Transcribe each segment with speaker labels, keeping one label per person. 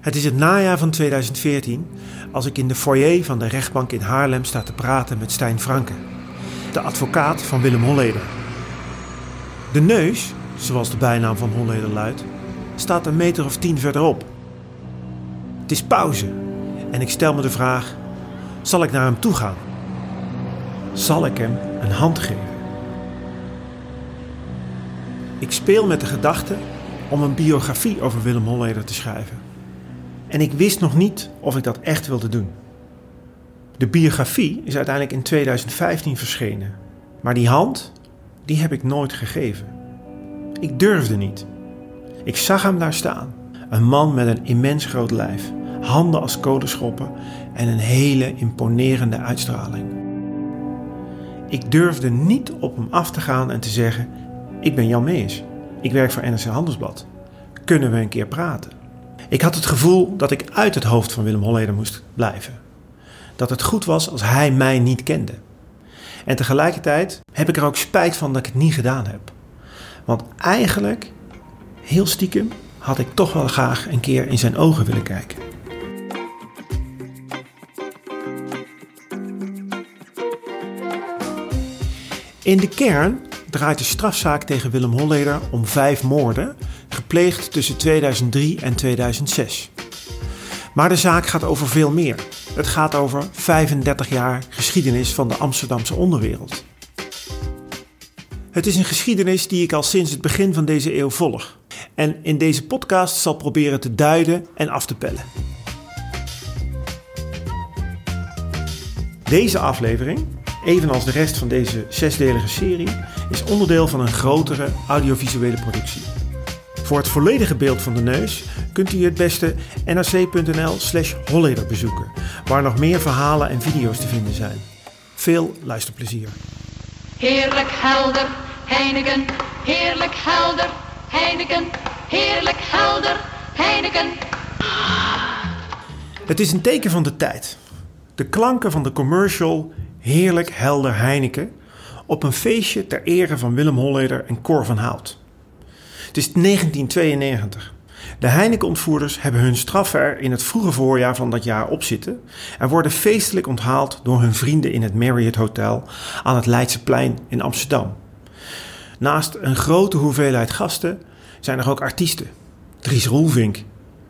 Speaker 1: Het is het najaar van 2014 als ik in de foyer van de rechtbank in Haarlem sta te praten met Stijn Franke, de advocaat van Willem Holleder. De neus, zoals de bijnaam van Holleder luidt, staat een meter of tien verderop. Het is pauze en ik stel me de vraag: zal ik naar hem toe gaan? Zal ik hem een hand geven? Ik speel met de gedachte om een biografie over Willem Holleder te schrijven. En ik wist nog niet of ik dat echt wilde doen. De biografie is uiteindelijk in 2015 verschenen. Maar die hand, die heb ik nooit gegeven. Ik durfde niet. Ik zag hem daar staan. Een man met een immens groot lijf, handen als kolenschoppen en een hele imponerende uitstraling. Ik durfde niet op hem af te gaan en te zeggen: Ik ben Jan Mees. Ik werk voor NRC Handelsblad. Kunnen we een keer praten? Ik had het gevoel dat ik uit het hoofd van Willem Holleder moest blijven. Dat het goed was als hij mij niet kende. En tegelijkertijd heb ik er ook spijt van dat ik het niet gedaan heb. Want eigenlijk, heel stiekem, had ik toch wel graag een keer in zijn ogen willen kijken. In de kern draait de strafzaak tegen Willem Holleder om vijf moorden, gepleegd tussen 2003 en 2006. Maar de zaak gaat over veel meer. Het gaat over 35 jaar geschiedenis van de Amsterdamse onderwereld. Het is een geschiedenis die ik al sinds het begin van deze eeuw volg. En in deze podcast zal proberen te duiden en af te pellen. Deze aflevering, evenals de rest van deze zesdelige serie, is onderdeel van een grotere audiovisuele productie. Voor het volledige beeld van de neus kunt u het beste nrc.nl slash holleder bezoeken, waar nog meer verhalen en video's te vinden zijn. Veel luisterplezier.
Speaker 2: Heerlijk helder, Heineken. Heerlijk helder, Heineken. Heerlijk helder, Heineken.
Speaker 1: Het is een teken van de tijd. De klanken van de commercial Heerlijk helder Heineken op een feestje ter ere van Willem Holleder en Cor van Hout. Het is 1992. De Heineken-ontvoerders hebben hun straf er in het vroege voorjaar van dat jaar opzitten en worden feestelijk onthaald door hun vrienden in het Marriott Hotel aan het Leidseplein in Amsterdam. Naast een grote hoeveelheid gasten zijn er ook artiesten. Dries Roelvink,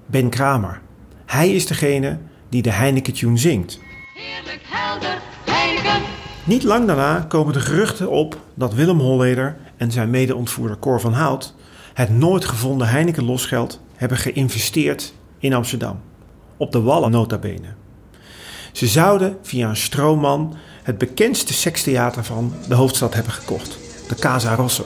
Speaker 1: Ben Kramer. Hij is degene die de Heineken-tune zingt.
Speaker 2: Heerlijk helder, Heineken.
Speaker 1: Niet lang daarna komen de geruchten op dat Willem Holleder en zijn mede-ontvoerder Cor van Hout het nooit gevonden Heineken losgeld hebben geïnvesteerd in Amsterdam. Op de Wallen nota bene. Ze zouden via een stroomman het bekendste sekstheater van de hoofdstad hebben gekocht. De Casa Rosso.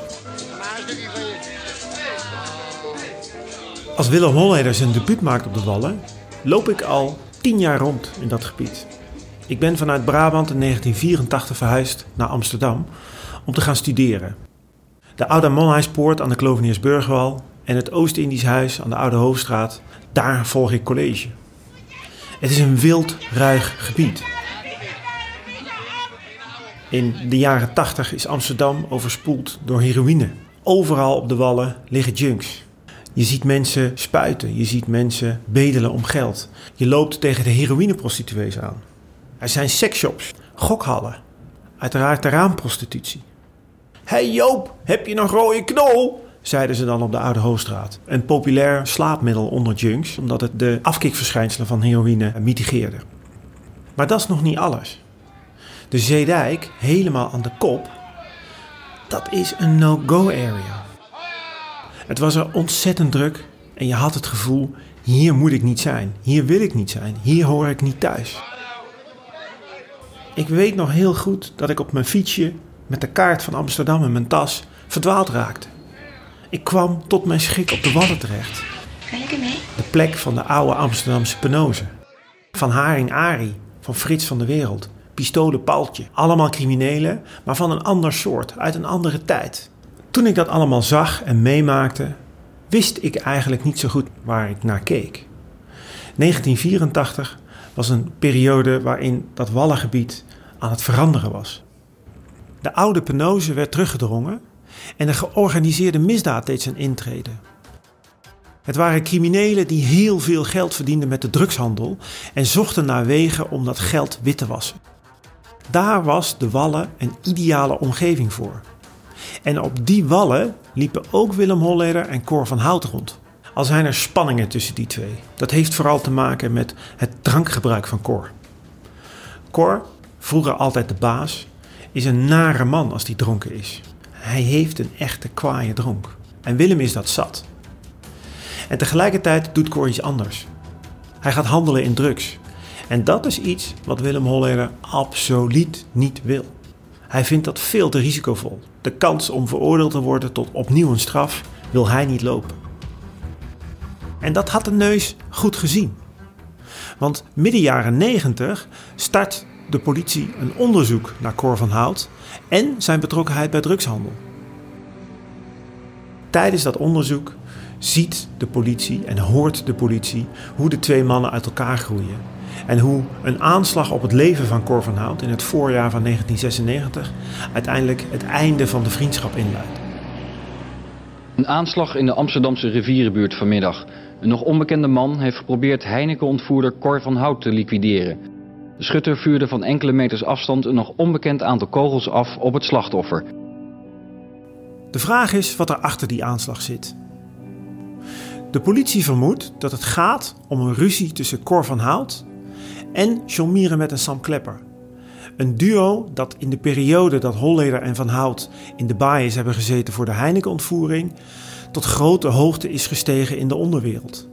Speaker 1: Als Willem Holleder zijn debuut maakt op de Wallen, loop ik al tien jaar rond in dat gebied. Ik ben vanuit Brabant in 1984 verhuisd naar Amsterdam om te gaan studeren. De Oude Monhuispoort aan de Kloveniersburgwal en het Oost-Indisch Huis aan de Oude Hoofdstraat, daar volg ik college. Het is een wild, ruig gebied. In de jaren 80 is Amsterdam overspoeld door heroïne. Overal op de wallen liggen junks. Je ziet mensen spuiten, je ziet mensen bedelen om geld. Je loopt tegen de heroïneprostituees aan. Er zijn seksshops, gokhallen, uiteraard de raamprostitutie. Hey Joop, heb je nog rode knol? zeiden ze dan op de Oude Hoofdstraat. Een populair slaapmiddel onder junks, omdat het de afkikverschijnselen van heroïne mitigeerde. Maar dat is nog niet alles. De Zeedijk, helemaal aan de kop, dat is een no-go area. Het was er ontzettend druk en je had het gevoel: hier moet ik niet zijn, hier wil ik niet zijn, hier hoor ik niet thuis. Ik weet nog heel goed dat ik op mijn fietsje met de kaart van Amsterdam in mijn tas verdwaald raakte. Ik kwam tot mijn schrik op de Wadden terecht.
Speaker 3: Ga je mee?
Speaker 1: De plek van de oude Amsterdamse penose. Van Haring Ari, van Frits van de Wereld, Pistolen Paaltje. Allemaal criminelen, maar van een ander soort, uit een andere tijd. Toen ik dat allemaal zag en meemaakte, wist ik eigenlijk niet zo goed waar ik naar keek. 1984 was een periode waarin dat wallengebied aan het veranderen was. De oude penose werd teruggedrongen en de georganiseerde misdaad deed zijn intrede. Het waren criminelen die heel veel geld verdienden met de drugshandel en zochten naar wegen om dat geld wit te wassen. Daar was de Wallen een ideale omgeving voor. En op die wallen liepen ook Willem Holleder en Cor van Hout rond. Al zijn er spanningen tussen die twee. Dat heeft vooral te maken met het drankgebruik van Cor. Cor, vroeger altijd de baas, is een nare man als hij dronken is. Hij heeft een echte kwaaie dronk. En Willem is dat zat. En tegelijkertijd doet Cor iets anders. Hij gaat handelen in drugs. En dat is iets wat Willem Holleder absoluut niet wil. Hij vindt dat veel te risicovol. De kans om veroordeeld te worden tot opnieuw een straf wil hij niet lopen. En dat had de neus goed gezien. Want midden jaren 90 start de politie een onderzoek naar Cor van Hout en zijn betrokkenheid bij drugshandel. Tijdens dat onderzoek ziet de politie en hoort de politie hoe de twee mannen uit elkaar groeien. En hoe een aanslag op het leven van Cor van Hout in het voorjaar van 1996 uiteindelijk het einde van de vriendschap inluidt.
Speaker 3: Een aanslag in de Amsterdamse rivierenbuurt vanmiddag. Een nog onbekende man heeft geprobeerd Heineken-ontvoerder Cor van Hout te liquideren. De schutter vuurde van enkele meters afstand een nog onbekend aantal kogels af op het slachtoffer.
Speaker 1: De vraag is wat er achter die aanslag zit. De politie vermoedt dat het gaat om een ruzie tussen Cor van Hout en John met een Sam Klepper. Een duo dat in de periode dat Holleder en Van Hout in de baaiers hebben gezeten voor de Heineken-ontvoering tot grote hoogte is gestegen in de onderwereld.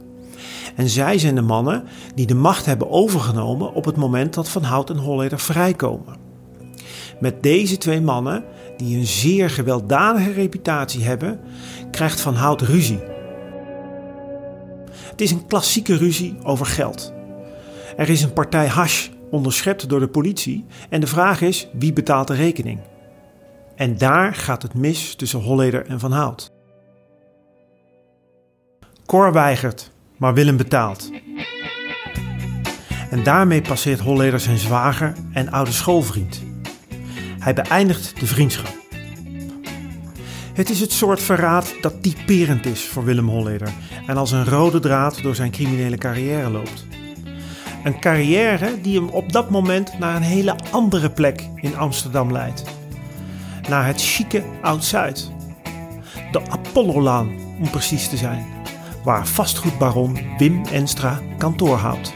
Speaker 1: En zij zijn de mannen die de macht hebben overgenomen op het moment dat Van Hout en Holleder vrijkomen. Met deze twee mannen, die een zeer gewelddadige reputatie hebben, krijgt Van Hout ruzie. Het is een klassieke ruzie over geld. Er is een partij hash onderschept door de politie en de vraag is wie betaalt de rekening. En daar gaat het mis tussen Holleder en Van Hout. Cor weigert, maar Willem betaalt. En daarmee passeert Holleder zijn zwager en oude schoolvriend. Hij beëindigt de vriendschap. Het is het soort verraad dat typerend is voor Willem Holleder en als een rode draad door zijn criminele carrière loopt. Een carrière die hem op dat moment naar een hele andere plek in Amsterdam leidt. Naar het chique Oud-Zuid. De Apollolaan, om precies te zijn. Waar vastgoedbaron Wim Enstra kantoor houdt.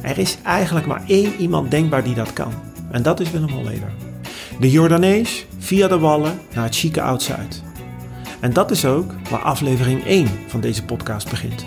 Speaker 1: Er is eigenlijk maar één iemand denkbaar die dat kan. En dat is Willem Holleder. De Jordanees via de wallen naar het chique Oud-Zuid. En dat is ook waar aflevering 1 van deze podcast begint.